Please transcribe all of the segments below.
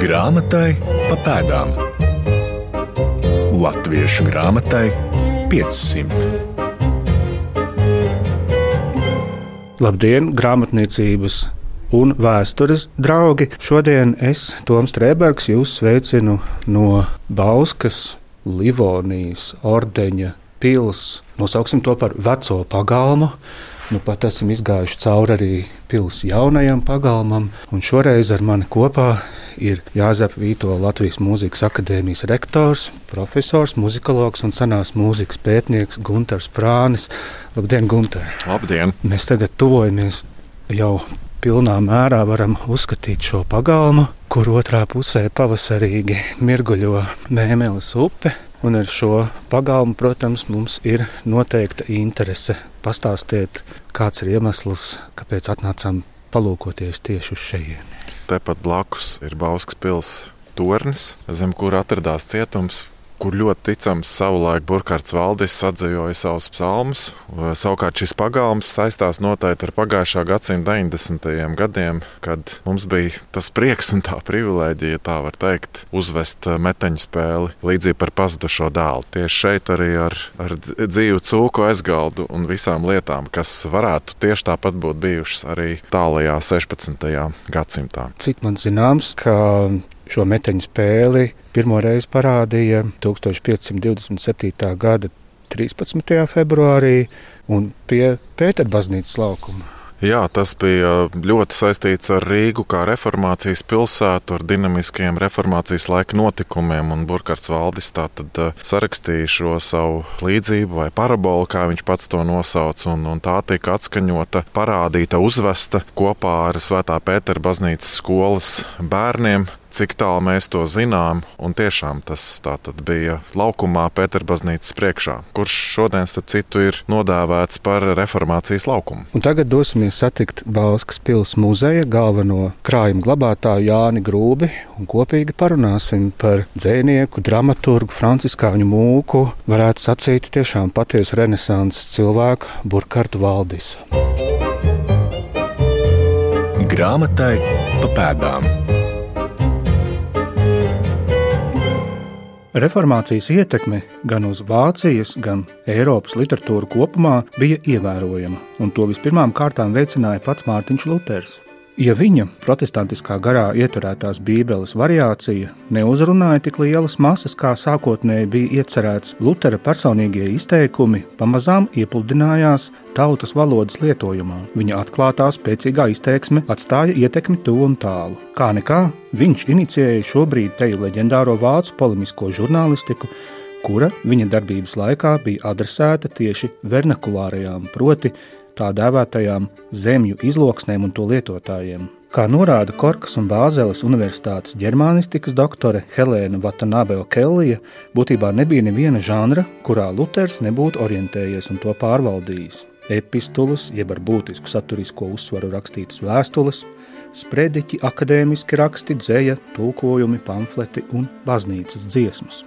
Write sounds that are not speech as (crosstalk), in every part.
Grāmatai pa pēdām. Latviešu grāmatai 500. Labdien, grāmatniecības un vēstures draugi! Šodien es, Toms Strēbergs, jūs sveicinu no Bauskas, Livonijas ordeņa pils. Nosauksim to par veco pagalmu. Nu, pat esam izgājuši cauri arī pilsētas jaunajam pagalmam, un šoreiz ar mani kopā ir Jāzep Vīto Latvijas Mūzikas akadēmijas rektors, profesors, muzikologs un senās mūzikas pētnieks Gunters Prānis. Labdien, Gunter! Labdien! Mēs tagad tuvojamies jau pilnā mērā varam uzskatīt šo pagalmu, kur otrā pusē pavasarīgi mirguļo mēmeles upe. Un ar šo pagalmu, protams, mums ir noteikta interese pastāstīt, kāds ir iemesls, kāpēc atnācām palūkoties tieši uz šejieni. Tepat blakus ir Bauskas pilsēta tornis, zem kura atradās cietums, kur ļoti ticams savulaik Burkhards Valdis atzējoja savus psalmus. Savukārt šis pagalms saistās noteikti ar pagājušā gadsimta 90. gadiem, kad mums bija tas prieks un tā privilēģija, tā var teikt, uzvest meteņu spēli līdzīgi par pazudušo dēlu. Tieši šeit arī ar, ar dzīvu cūku aizgaldu un visām lietām, kas varētu tieši tāpat būt bijušas arī tālajā 16. gadsimtā. Cik man zināms, ka šo meteņu spēli pirmo reizi parādīja 1527. gada 13. februārī un pie Pēterbaznīcas laukuma. Jā, tas bija ļoti saistīts ar Rīgu kā reformācijas pilsētu, ar dinamiskiem reformācijas laika notikumiem. Burkhards Valdis tātad eh, sarakstīja šo savu līdzību vai parabolu, kā viņš pats to nosauca, un, un tā tika atskaņota, parādīta, uzvesta kopā ar Svētā Pētera baznīcas skolas bērniem cik tālu mēs to zinām. Un tiešām tas bija laukumā Pēterbaznīcas priekšā, kurš šodien, starp citu, ir nodēvēts par reformācijas laukumu. Un tagad dosimies satikt Bauskas pilsētas muzeja galveno krājuma glabātāju Jāni Grūbi un kopīgi parunāsim par dzinieku, dramaturgu, franciskāņu mūku, varētu sacīt tiešām patiesu renesanses cilvēku Burkartu Valdisu. Grāmatai pa pēdām. Reformācijas ietekme gan uz Vācijas, gan Eiropas literatūru kopumā bija ievērojama, un to vispirmām kārtām veicināja pats Mārtiņš Luters. Ja viņa protestantiskā garā ieturētās Bībeles variācija neuzrunāja tik lielas masas, kā sākotnēji bija iecerēts, Lutera personīgie izteikumi pamazām iepludinājās tautas valodas lietojumā. Viņa atklātā spēcīgā izteiksme atstāja ietekmi tuvu un tālu. Kā nekā, viņš inicijēja šobrīd teju leģendāro vācu polemisko žurnālistiku, kura viņa darbības laikā bija adresēta tieši vernakulārajām, proti, tā dēvētajām zemju izloksnēm un to lietotājiem. Kā norāda Korkas un Bāzeles Universitātes ģermānistikas doktore Helēna Vatanabeo Kellija, būtībā nebija neviena žanra, kurā Luters nebūtu orientējies un to pārvaldījis. Epistulas, jeb ar būtisku saturisko uzsvaru rakstītas vēstules, sprediķi, akadēmiski raksti, dzēja, tulkojumi, pamfleti un baznīcas dziesmas.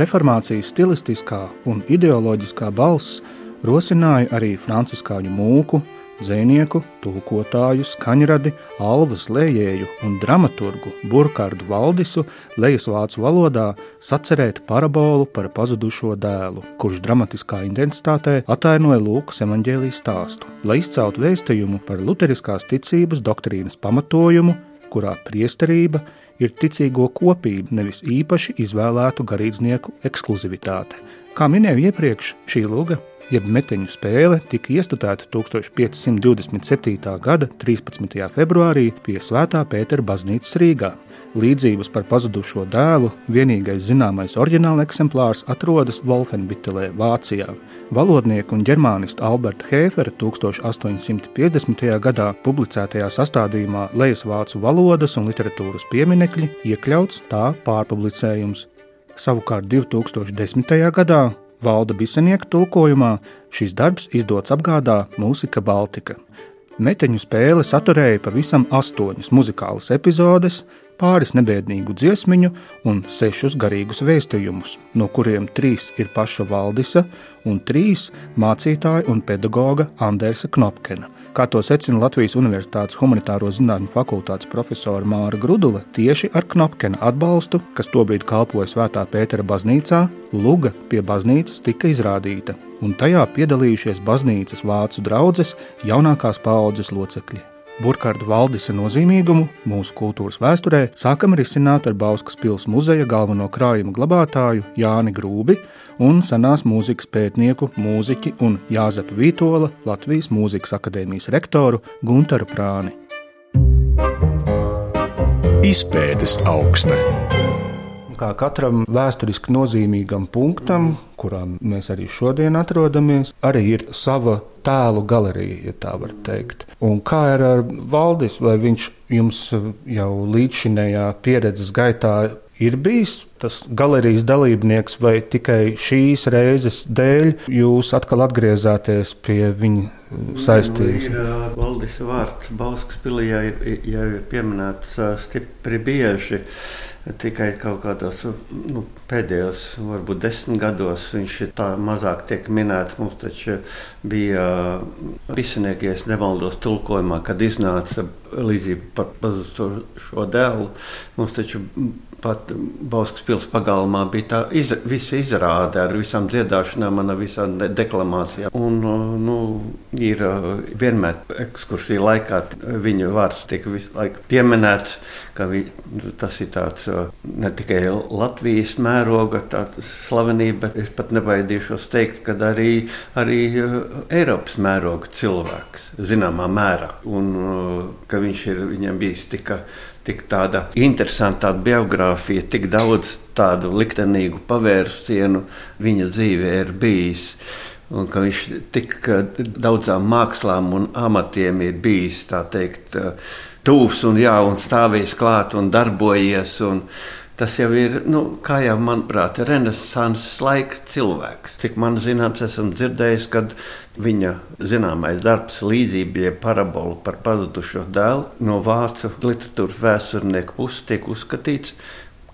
Reformācijas stilistiskā un ideoloģiskā balss rosināja arī franciskāņu mūku, dzinieku, tulkotāju, skaņradi, alvas lējēju un dramaturgu Burkārdu Valdisu lejas vācu valodā sacerēt parabolu par pazudušo dēlu, kurš dramatiskā intensitātē atainoja Lūkas evaņģēlijas stāstu, lai izceltu vēstījumu par luteriskās ticības doktrīnas pamatojumu, kurā priesterība ir ticīgo kopība, nevis īpaši izvēlētu garīdznieku ekskluzivitāte. Kā minēju iepriekš, šī luga jeb meteņu spēle, tika iestudēta 1527. gada 13. februārī pie Svētā Pētera baznīcas Rīgā. Līdzības par pazudušo dēlu vienīgais zināmais oriģināla eksemplārs atrodas Wolfenbitelē, Vācijā. Valodnieka un ģermānista Alberta Hefera 1850. gadā publicētajā sastādījumā Lejas vācu valodas un literatūras pieminekļi iekļauts tā pārpublicējums. Savukārt 2010. gadā Valda Bisenieka tulkojumā šis darbs izdots apgādā Mūzika Baltika. Meteņu spēle saturēja pavisam astoņas muzikālas epizodes, pāris nebiednīgu dziesmiņu un sešus garīgus vēstījumus, no kuriem trīs ir paša Valdisa un trīs mācītāja un pedagoga Andersa Knopkena. Kā to secina Latvijas Universitātes Humanitāro zinātņu fakultātes profesora Māra Grudula, tieši ar Knopkena atbalstu, kas tobrīd kalpoja Svētā Pētera baznīcā, Luga pie baznīcas tika izrādīta, un tajā piedalījušies baznīcas vācu draugas jaunākās paaudzes locekļi. Burkhardt Valdisa nozīmīgumu mūsu kultūras vēsturē sākam risināt ar Bauskas pilsētas muzeja galveno krājumu glabātāju Jāni Grūbi un senās mūzikas pētnieku, mūziķi un Jāzepa Vītola Latvijas Mūzikas akadēmijas rektoru Gunteru Prāni. Izpētes augsta. Kā katram vēsturiski nozīmīgam punktam, kurā mēs arī šodien atrodamies, arī ir sava tēlu galerija, ja tā var teikt. Un kā ir ar Valdis, vai viņš jums jau līdzšinējā pieredzes gaitā ir bijis tas galerijas dalībnieks, vai tikai šīs reizes dēļ jūs atkal atgriezāties pie viņa saistības? Nu, ir, Valdis vārds Bauskas pilī jau ir pieminēts stipri bieži. Tikai kaut kādos nu, pēdējos, varbūt desmit gados viņš ir tā mazāk tiek minēts. Mums taču bija visinieki, ja nemaldos, tulkojumā, kad iznāca līdzība par pazudušo dēlu. Mums taču pat Bauskas pilsētas pagalmā bija tā iz, visa izrāde ar visām dziedāšanām, ar visām deklamācijām. Un, nu, ir vienmēr ekskursija laikā viņa vārds tiek visu laiku pieminēts, ka vi, tas ir tāds ne tikai Latvijas mēroga slavenība, bet es pat nebaidīšos teikt, ka arī, arī Eiropas mēroga cilvēks zināmā mērā. Un ka viņš ir viņam bijis tikai tik tāda interesanta tāda biogrāfija, tik daudz tādu liktenīgu pavērsienu viņa dzīvē ir bijis. Un ka viņš tik daudzām mākslām un amatiem ir bijis teikt, tūs un, jā, un stāvējis klāt un darbojies. Un, Tas jau ir, nu, kā jau manuprāt, renesanses laika cilvēks. Cik man zināms, esmu dzirdējis, kad viņa zināmais darbs, līdzība, jeb parabola par pazudušo dēlu, no vācu literatūras vēsturnieku puses tiek uzskatīts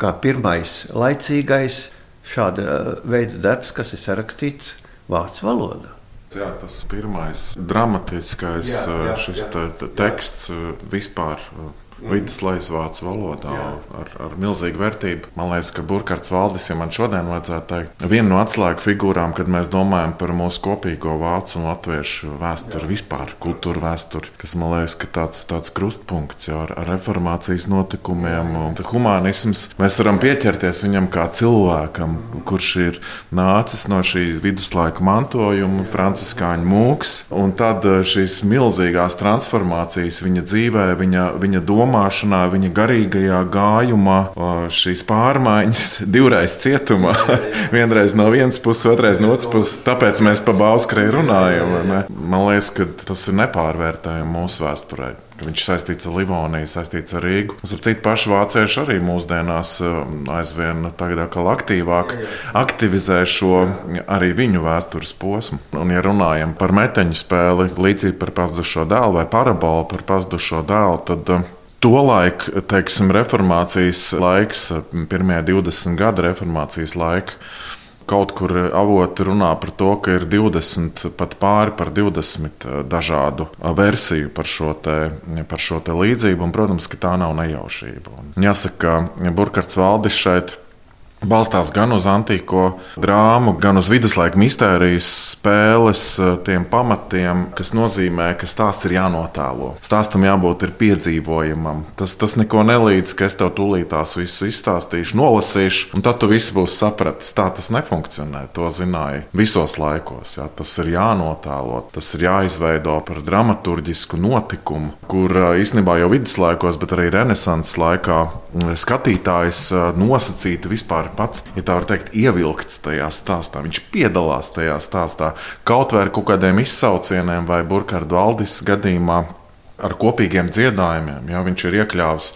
kā pirmais laicīgais šāda veida darbs, kas ir sarakstīts vācu valodā. Jā, tas pirmais dramatiskais jā, jā, jā. Te, te, teksts vispār viduslaiks vācu valodā Jā. ar, ar milzīgu vērtību. Man liekas, ka Burkhards Valdis, ja man šodien vajadzētu teikt, viena no atslēgu figūrām, kad mēs domājam par mūsu kopīgo vācu un latviešu vēsturi, Jā. vispār kultūru vēsturi, kas man liekas, ka tāds, tāds krustpunkts jau ar, ar reformācijas notikumiem un humanisms. Mēs varam pieķerties viņam kā cilvēkam, kurš ir nācis no šī viduslaika mantojuma, franciskāņu mūks, un tad eh, šīs milzīgās transformācijas viņa dzīvē, viņa, viņa domā domāšanā, viņa garīgajā gājumā, šīs pārmaiņas (laughs) divreiz cietumā. (laughs) Vienreiz no vienas puses, otrreiz no otras puses. Tāpēc mēs pa Bauskrei runājam. Man liekas, ka tas ir nepārvērtējami mūsu vēsturē. Viņš saistīts ar Livoniju, saistīts ar Rīgu. Citu pašu vāciešu arī mūsdienās aizvien aktīvāk aktivizē šo arī viņu vēstures posmu. Un, ja runājam par meteņu spēli, līdzību par pazudušo dēlu vai parabolu par pazudušo dēlu, tad Tolaik, teiksim, reformācijas laiks, pirmie 20 gadi reformācijas laika, kaut kur avoti runā par to, ka ir 20, pat pāri par 20 dažādu versiju par šo, te, par šo te līdzību, un, protams, ka tā nav nejaušība. Un jāsaka, ka Burkhards Valdis šeit balstās gan uz antīko drāmu, gan uz viduslaiku mistērijas spēles, eh, tiem pamatiem, kas nozīmē, ka stāsts ir jānotēlo. Stāstam jābūt piedzīvojamam. Tas, tas neko nelīdz, ka es tev tūlītās visu izstāstīšu, nolasīšu, un tad tu viss būs sapratis. Tā tas nefunkcionē. To zināja visos laikos. Jā. Tas ir jānotēlo, tas ir jāizveido par dramaturgisku notikumu, kur eh, īstenībā jau viduslaikos, bet arī renesanses laikā mm, skatītājs eh, nosacīti vispār ir pats, ja tā var teikt, ievilkts tajā stāstā. Viņš piedalās tajā stāstā kaut vai ar kaut kādiem izsaucieniem vai burkhardu valdis gadījumā ar kopīgiem dziedājumiem. Ja, viņš ir iekļāvis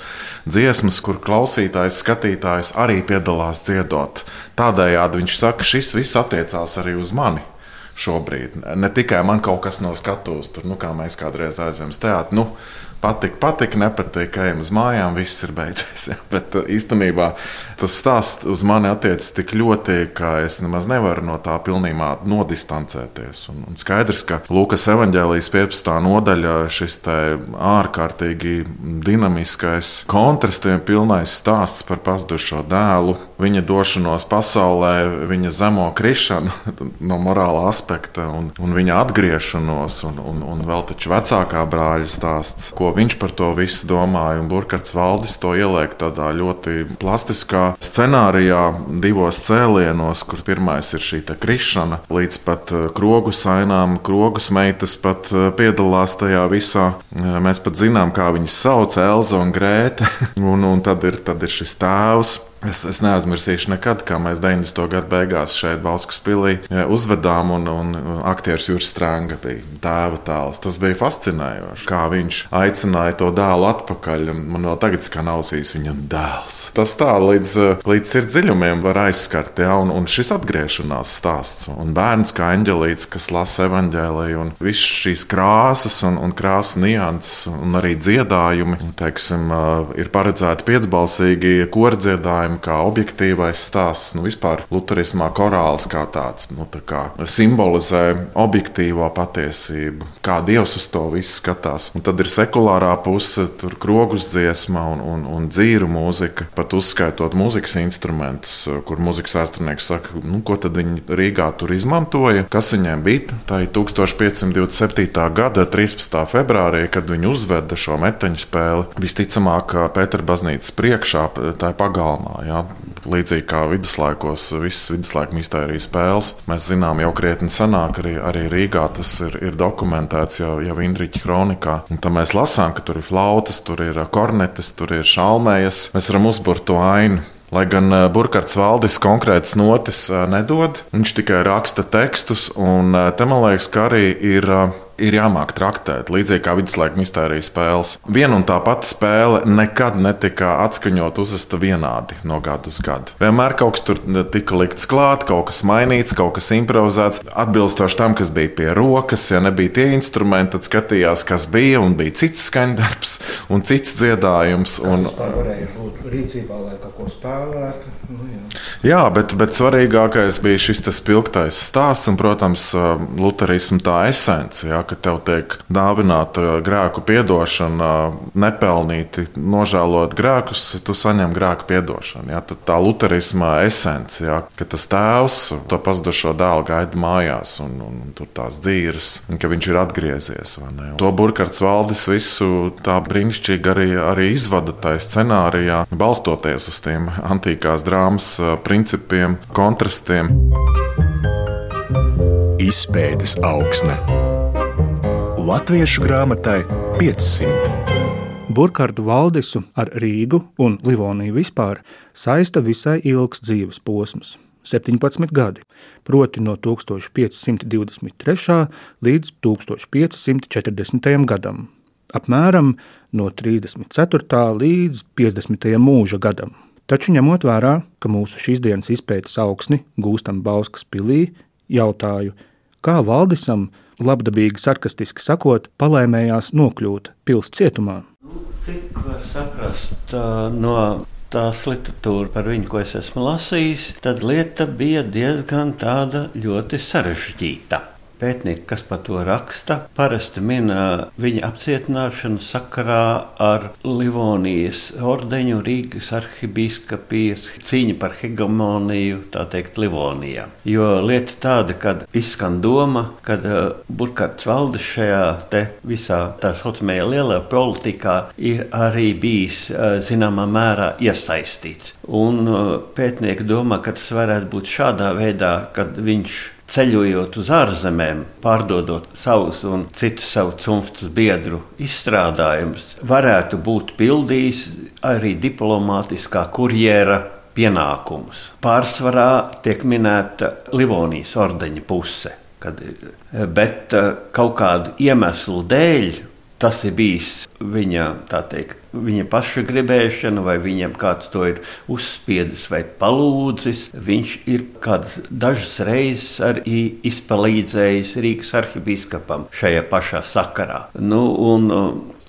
dziesmas, kur klausītājs, skatītājs arī piedalās dziedot. Tādējādi viņš saka, ka šis viss attiecās arī uz mani. Šobrīd ne tikai man kaut kas no skatuves, tur, nu, kā mēs kādreiz aizjām uz teātru. Nu, patīk, patīk, nepatīk, ejam uz mājām, viss ir beidzies. (laughs) Ja? Bet uh, īstenībā tas stāsts uz mani attiecas tik ļoti, ka es nemaz nevaru no tā pilnībā nodistancēties. Un, un skaidrs, ka Lūkas evanģēlijas 15. nodaļa šis ārkārtīgi dinamiskais, kontrastiem pilnais stāsts par pazudušo dēlu, viņa došanos pasaulē, viņa zemo krišanu (laughs) no morāla aspekta un, un viņa atgriešanos, un, un, un vēl taču vecākā brāļa stāsts, ko viņš par to visu domāja. Burkhards Valdis to ieliek tādā ļoti plastiskā scenārijā, divos cēlienos, kur pirmais ir šī krišana, līdz pat eh, krogu sainām, krogus meitas pat eh, piedalās tajā visā. Eh, mēs pat zinām, kā viņas sauc, Elza un Grēta, (laughs) un, un tad, ir, tad ir šis tēvs Es, es neaizmirsīšu nekad, kā mēs 90. gada beigās šeit, Balskas pilī, uzvedām, un, un aktieris Juris Strānga bija tēva tēls. Tas bija fascinējoši, kā viņš aicināja to dēlu atpakaļ. Man vēl tagad skan ausīs viņa dēls. Tas tā līdz, līdz sirds dziļumiem var aizskart, ja, un, un šis atgriešanās stāsts. Un bērns kā eņģelīts, kas lasa evaņģēlēju, un visas šīs krāsas un, un krāsas nianses, un arī dziedājumi, teiksim, ir paredzēti piecbalsīgi kordziedājumi luterismu kā objektīvais stāsts, nu vispār luterismā korāls kā tāds nu, tā kā simbolizē objektīvo patiesību, kā Dievs uz to visu skatās. Un tad ir sekulārā puse, tur krogus dziesma un, un, un dzīru mūzika, pat uzskaitot mūzikas instrumentus, kur mūzikas vēsturnieks saka, nu, ko tad viņi Rīgā tur izmantoja, kas viņiem bija. Tā ir 1527. gada 13. februārī, kad viņi uzveda šo meteņu spēli. Visticamāk, Pētera baznīcas priekšā, tā ir pagalmā. Jā. Līdzīgi kā viduslaikos, visas viduslaika mistērijas spēles, mēs zinām jau krietni senāk, arī, arī Rīgā tas ir, ir dokumentēts jau, jau Indriča kronikā. Un tad mēs lasām, ka tur ir flautas, tur ir kornetes, tur ir šalmējas. Mēs varam uzburt to ainu. Lai gan eh, Burkhards Valdis konkrētas notis eh, nedod, viņš tikai raksta tekstus, un eh, te man liekas, ka arī ir ir jāmāk traktēt, līdzīgi kā viduslaika mistērijas spēles. Viena un tā pati spēle nekad netika atskaņot uzvesta vienādi no gada uz gadu. Vienmēr kaut kas tur tika likts klāt, kaut kas mainīts, kaut kas improvizēts, atbilstoši tam, kas bija pie rokas. Ja nebija tie instrumenti, tad skatījās, kas bija, un bija cits skaņdarbs un cits dziedājums. Un... Rīcībā, lai kaut ko spēlētu. Nu, jā. jā, bet, bet svarīgākais bija šis spilgtais stāsts un, protams, luterismu tā esence. Jā, ka tev tiek dāvināta grēku piedošana, nepelnīti nožēlot grēkus, tu saņem grēku piedošanu. Ja? Tad tā luterisma esence, ja? ka tas tēvs to pazudušo dēlu gaida mājās, un, un, un tur tās dzīves, un ka viņš ir atgriezies. To Burkhards Valdis visu tā brīnišķīgi arī, arī izvada tajā scenārijā, balstoties uz tiem antīkās drāmas principiem, kontrastiem. Izpētes augsne. Latviešu grāmatai 500. Burkhardu Valdisu ar Rīgu un Livoniju vispār saista visai ilgs dzīves posms - 17 gadi, proti no 1523. līdz 1540. gadam, apmēram no 34. līdz 50. mūža gadam. Taču ņemot vērā, ka mūsu šīs dienas izpētes augsni gūstam Bauskas pilī, jautāju, kā Valdisam labdabīgi, sarkastiski sakot, palēmējās nokļūt pilsētas cietumā. Nu, cik var saprast no tās literatūras par viņu, ko es esmu lasījis, tad lieta bija diezgan tāda ļoti sarežģīta pētnieki, kas par to raksta, parasti min viņa apcietināšanu sakarā ar Livonijas ordeņu Rīgas arhibīskapijas cīņu par hegemoniju, tā teikt, Livonijā. Jo lieta tāda, kad izskan doma, ka Burkhards Valdis šajā te visā tā saucamajā lielajā politikā ir arī bijis zināmā mērā iesaistīts. Un pētnieki domā, ka tas varētu būt šādā veidā, kad viņš ceļojot uz ārzemēm, pārdodot savus un citu savu cimftus biedru izstrādājumus, varētu būt pildījis arī diplomātiskā kurjera pienākumus. Pārsvarā tiek minēta Livonijas ordeņa puse, kad, bet eh, kaut kādu iemeslu dēļ tas ir bijis viņa, teikt, viņa paša gribēšana, vai viņam kāds to ir uzspiedis vai palūdzis. Viņš ir kādas dažas reizes arī izpalīdzējis Rīgas arhibīskapam šajā pašā sakarā. Nu, un,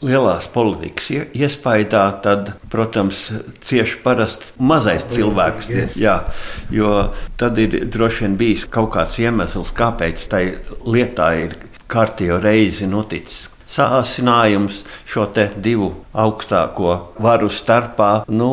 lielās politikas iespējā, tad, protams, cieši parasti mazais cilvēks. Jā, jo tad ir droši vien bijis kaut kāds iemesls, kāpēc tai lietā ir kārtīgi reizi noticis sāsinājums šo divu augstāko varu starpā, nu,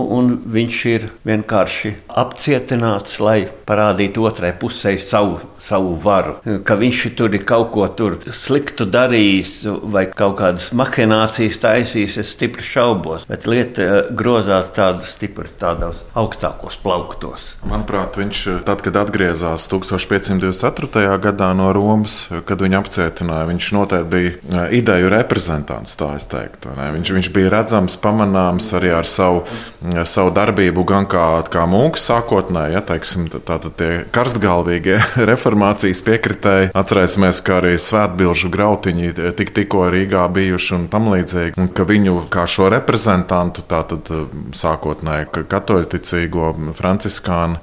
viņš ir vienkārši apcietināts, lai parādītu otrai pusē savu, savu varu. Ka viņš tur ir kaut ko sliktu darījis vai kaut kādas mahinācijas taisījis, es stipri šaubos. Bet lieta eh, grozās tādu stipri tādos augstākos plauktos. Manuprāt, viņš tad, kad atgriezās 1524. gadā no Romas, kad viņu apcietināja, viņš noteikti bija eh, ideju reprezentants, tā es teiktu. Viņš, viņš bija redzams, pamanāms arī ar savu, savu darbību, gan kā, kā mūks sākotnēji, ja teiksim, tātad tie karstgalvīgie (laughs) reformācijas piekritēji. Atcerēsimies, ka arī svētbilžu grautiņi tik, tikko Rīgā bijuši un tam līdzīgi, un ka viņu kā šo reprezentantu, tātad sākotnēji katoļticīgo franciskānu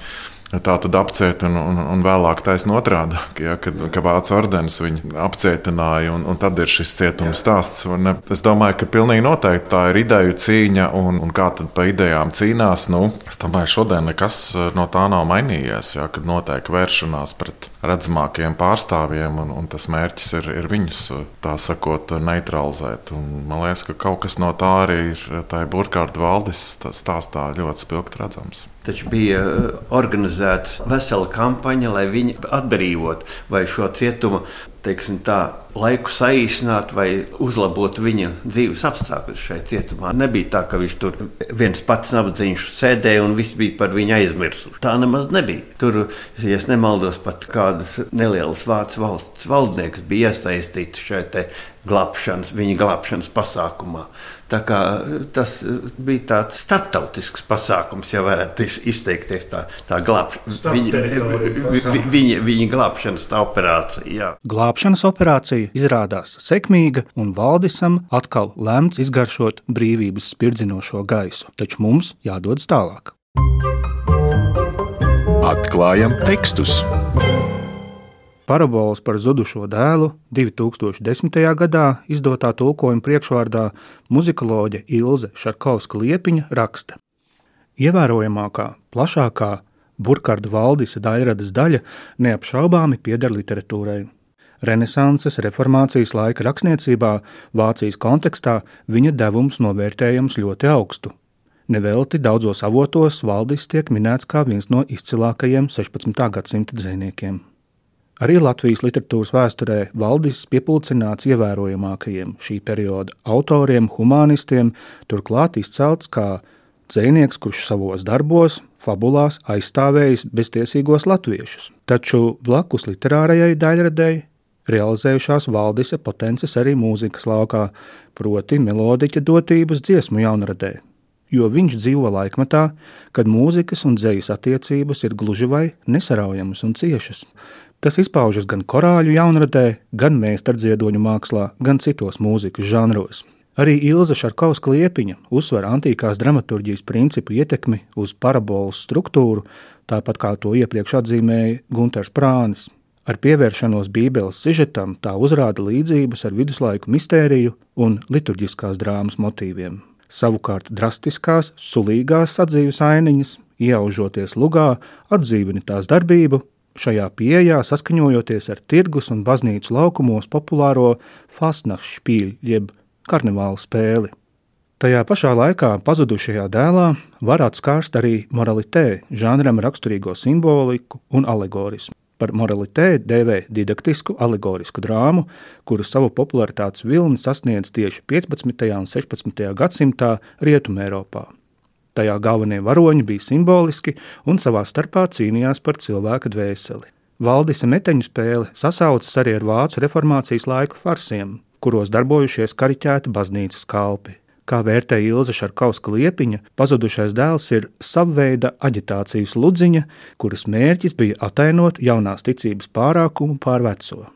Tā tad apcieta un, un, un vēlāk taisnība otrādi, ja, kad, kad vācu ordenis viņu apcietināja, un, un tad ir šis cietuma stāsts. Un es domāju, ka pilnīgi noteikti tā ir ideju cīņa, un, un kā tad pa idejām cīnās. Nu, es domāju, šodien nekas eh, no tā nav mainījies, ja, kad notiek vēršanās pret redzamākajiem pārstāvjiem, un, un tas mērķis ir, ir viņus, eh, tā sakot, neutralizēt. Un man liekas, ka kaut kas no tā arī ir tajā burkhardt valdes stāstā ļoti spilgti redzams. Taču bija eh, organizēta vesela kampaņa, lai viņi atbrīvotu vai šo cietumu teiksim, tā, laiku saīsināt vai uzlabot viņa dzīves apstākļus šajā cietumā. Nebija tā, ka viņš tur viens pats nabadzīgs sēdēja un viss bija par viņu aizmirsuši. Tā nemaz nebija. Tur, ja nemaldos, pat kādas nelielas vācu valsts valdnieks bija iesaistīts šajā glābšanas, viņa glābšanas pasākumā. Tā kā tas bija tāds starptautisks pasākums, ja varētu izteikties tā, tā glābšana. Viņa, viņa, viņa glābšanas operācija. Jā. Glābšanas operācija izrādās sekmīga, un Valdisam atkal lemts izgaršot brīvības spirdzinošo gaisu, taču mums jādodas tālāk. Atklājam tekstus! Parabols par zudušo dēlu 2010. gadā izdotā tulkojuma priekšvārdā muzikoloģe Ilze Šarkovska Liepiņa raksta. Ievērojamākā, plašākā Burkharda Valdisa daļradas daļa neapšaubāmi pieder literatūrai. Renesanses, reformācijas laika rakstniecībā, Vācijas kontekstā viņa devums novērtējams ļoti augstu. Nevelti daudzos avotos Valdis tiek minēts kā viens no izcilākajiem 16. gadsimta dziniekiem. Arī Latvijas literatūras vēsturē Valdis piepildīts ievērojamākajiem šī perioda autoriem, humanistiem, turklāt izcelts kā dzinieks, kurš savos darbos, fabulās aizstāvējis beztiesīgos latviešus. Taču blakus literārajai daļradēji realizējušās Valdisa potences arī mūzikas laukā, proti melodiķa dotības dziesmu jaunradē. Jo viņš dzīvo laikmetā, kad mūzikas un dzejas attiecības ir gluži vai nesaraujamas un ciešas. Tas izpaužas gan korāļu jaunradē, gan meistardziedoņu mākslā, gan citos mūzikas žanros. Arī Ilza Šarkovska liepiņa uzsver antīkās dramaturgijas principu ietekmi uz parabolas struktūru, tāpat kā to iepriekš atzīmēja Gunters Prānis. Ar pievēršanos Bībeles sižetam tā uzrāda līdzības ar viduslaiku mistēriju un liturģiskās drāmas motīviem. Savukārt drastiskās, sulīgās sadzīves ainiņas, iaužoties lugā, atdzīvina tās darbību Šajā pieejā saskaņojoties ar tirgus un baznīcu laukumos populāro fastnachtspīļu jeb karnevāla spēli. Tajā pašā laikā pazudušajā dēlā var atskārst arī moralitē, žanram raksturīgo simboliku un alegorismu. Par moralitē dēvē didaktisku, alegorisku drāmu, kuru savu popularitātes vilni sasniedz tieši 15. un 16. gadsimtā Rietumē Eiropā. Tajā galvenie varoņi bija simboliski un savā starpā cīnījās par cilvēka dvēseli. Valdisa meteņu spēle sasaucas arī ar vācu reformācijas laiku farsiem, kuros darbojušies kariķēti baznīcas kalpi. Kā vērtēja Ilza Šarkauska liepiņa, pazudušais dēls ir savveida aģitācijas ludziņa, kuras mērķis bija atainot jaunās ticības pārākumu pār veco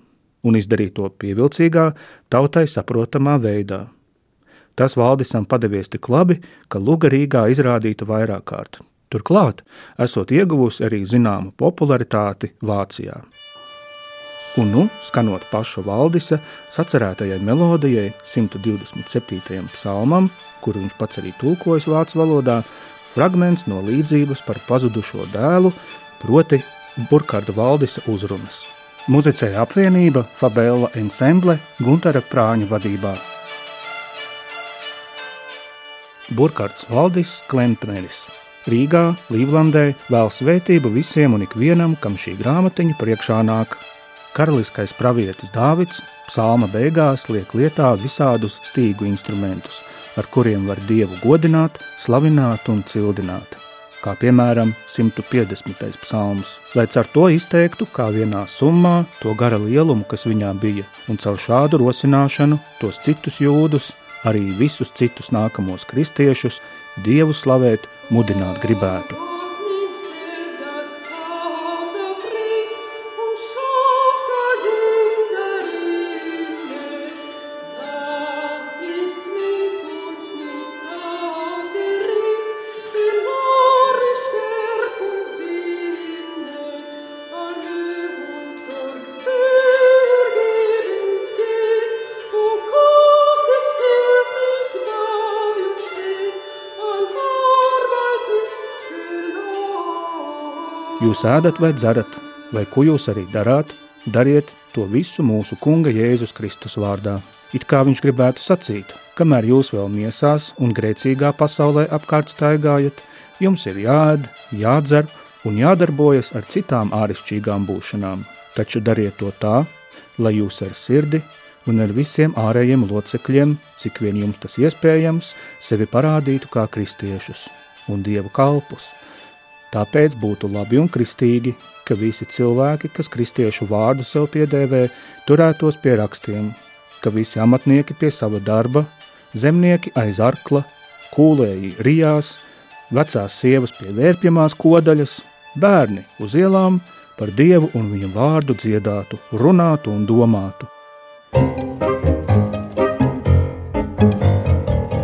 un izdarīt to pievilcīgā, tautai saprotamā veidā. Tas Valdisam padevies tik labi, ka Luga Rīgā izrādīta vairāk kārt. Turklāt, esot ieguvusi arī zināmu popularitāti Vācijā. Un nu, skanot pašu valdisa sacerētajai melodijai, 127. psalmam, kuru viņš pats arī tulkojas vācu valodā, fragments no līdzības par pazudušo dēlu, proti Burkārda valdisa uzrunas. Muzicēja apvienība Fabela ensemble Guntara Prāņa vadībā. Burkārds Valdis Klempneris. Rīgā, Līvlandē vēl svētību visiem un ikvienam, kam šī grāmatiņa priekšā nāk. Karaliskais pravietis Dāvids psalma beigās liek lietā visādus stīgu instrumentus, ar kuriem var Dievu godināt, slavināt un cildināt kā piemēram 150. psalms, lai ar to izteiktu kā vienā summā to gara lielumu, kas viņā bija, un caur šādu rosināšanu tos citus jūdus, arī visus citus nākamos kristiešus, Dievu slavēt, mudināt gribētu. Jūs ēdat vai dzerat, vai ko jūs arī darāt, dariet to visu mūsu Kunga Jēzus Kristus vārdā. It kā viņš gribētu sacīt, kamēr jūs vēl miesās un grēcīgā pasaulē apkārt staigājat, jums ir jāēd, jādzer un jādarbojas ar citām āršķirīgām būšanām. Taču dariet to tā, lai jūs ar sirdi un ar visiem ārējiem locekļiem, cik vien jums tas iespējams, sevi parādītu kā kristiešus un dievu kalpus – Tāpēc būtu labi un kristīgi, ka visi cilvēki, kas kristiešu vārdu sev piedēvē, turētos pie rakstiem, ka visi amatnieki pie sava darba, zemnieki aiz arkla, kūlēji rijās, vecās sievas pie vērpjamās kodaļas, bērni uz ielām par Dievu un viņa vārdu dziedātu, runātu un domātu.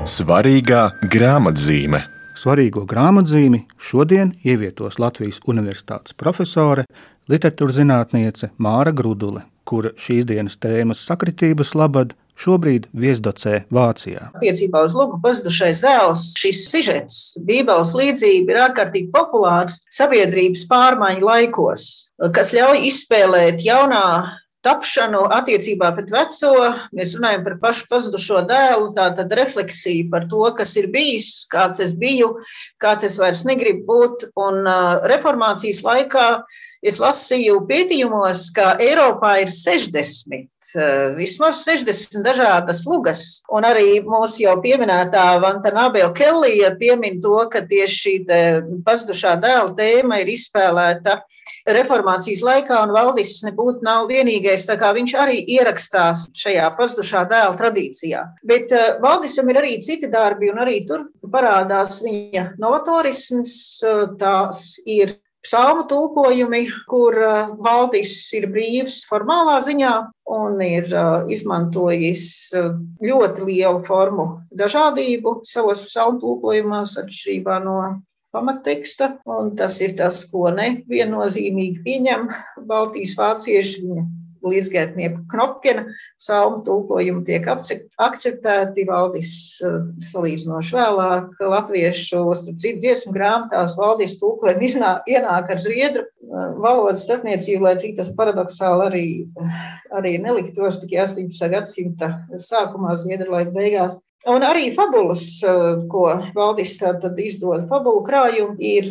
Svarīgā grāmatzīme Svarīgo grāmatzīmi šodien ievietos Latvijas Universitātes profesore, literatūras zinātniece Māra Grudule, kura šīs dienas tēmas sakritības labad šobrīd viesdocē Vācijā. Attiecībā uz Lūku pazudušais dēls šis sižets, Bībeles līdzība ir ārkārtīgi populārs sabiedrības pārmaiņu laikos, kas ļauj izspēlēt jaunā tapšanu attiecībā pret veco. Mēs runājam par pašu pazudušo dēlu, tātad refleksiju par to, kas ir bijis, kāds es biju, kāds es vairs negribu būt. Un reformācijas laikā es lasīju pētījumos, ka Eiropā ir 60 vismaz 60 dažādas lugas. Un arī mūsu jau pieminētā Vantanābeo Kellija piemin to, ka tieši šī pazudušā dēla tēma ir izspēlēta reformācijas laikā, un Valdis nebūtu nav vienīgais, viņš arī ierakstās šajā pazudušā dēla tradīcijā. Bet uh, Valdisam ir arī citi darbi, un arī tur parādās viņa novatorisms, uh, tās ir psalmu tulkojumi, kur uh, Valdis ir brīvs formālā ziņā un ir uh, izmantojis uh, ļoti lielu formu dažādību savos psalmu tulkojumos, atšķirībā no pamatteksta, un tas ir tas, ko neviennozīmīgi pieņem Baltijas vācieši. Viņa līdzgaitnieku Knopkina psalmu tulkojumi tiek akceptēti. Valdis eh, salīdzinoši vēlāk latviešu dziesmu grāmatās valdīs tulkojumi ienāk ar zviedru eh, valodas starpniecību, lai cik tas paradoxāli arī, arī neliktos tikai 18. gadsimta sākumā, zviedru laika beigās. Un arī fabulas, eh, ko Valdis izdod, fabulu krājumu, ir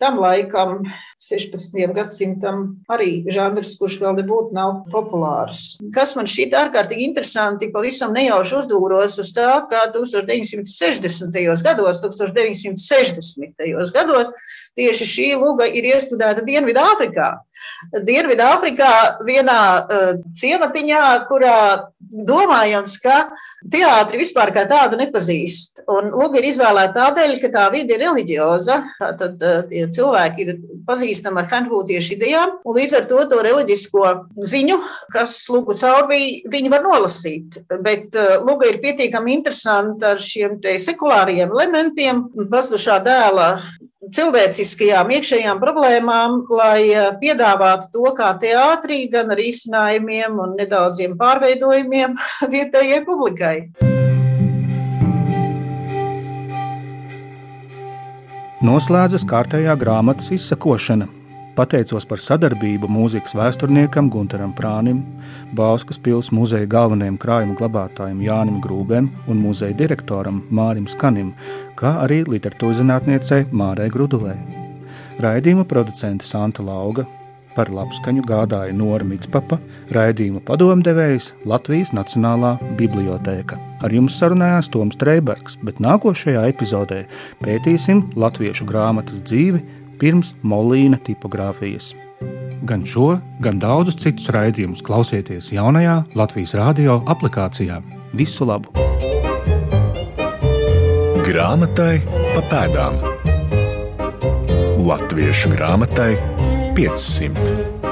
tam laikam 16. gadsimtam arī žanrs, kurš vēl nebūtu nav populārs. Kas man šķiet ārkārtīgi interesanti, pavisam nejauši uzdūros uz tā, ka 1960. gados, 1960. gados tieši šī luga ir iestudēta Dienvidāfrikā. Dienvidāfrikā vienā uh, ciematiņā, kurā domājams, ka teātri vispār kā tādu nepazīst. Un luga ir izvēlēta tādēļ, ka tā vide ir reliģioza. Tad uh, tie cilvēki ir pazīstami ar hanhūtiešu idejām, un līdz ar to to reliģisko ziņu, kas lugu caur bija, viņi var nolasīt. Bet uh, luga ir pietiekami interesanta ar šiem te sekulāriem elementiem. Pazudušā dēla cilvēciskajām iekšējām problēmām, lai eh, piedāvātu to kā teātrī, gan ar izcinājumiem un nedaudziem pārveidojumiem (laughs) vietējai publikai. Noslēdzas kārtējā grāmatas izsakošana. Pateicos par sadarbību mūzikas vēsturniekam Gunteram Prānim, Bauskas pilsētas muzeja galvenajam krājuma glabātājam Jānim Grūbēm un muzeja direktoram Mārim Skanim, kā arī literatūras zinātniecei Mārai Grudulē. Raidījuma producente Santa Lauga, par labskaņu gādāja Nora Mitspapa, raidījuma padomdevējs Latvijas Nacionālā bibliotēka. Ar jums sarunājās Toms Streibergs, bet nākošajā epizodē pētīsim latviešu grāmatas dzīvi pirms molīna tipogrāfijas. Gan šo, gan daudzus citus raidījumus klausieties jaunajā Latvijas radio aplikācijā. Visu labu! Grāmatai pa pēdām. Latviešu grāmatai 500.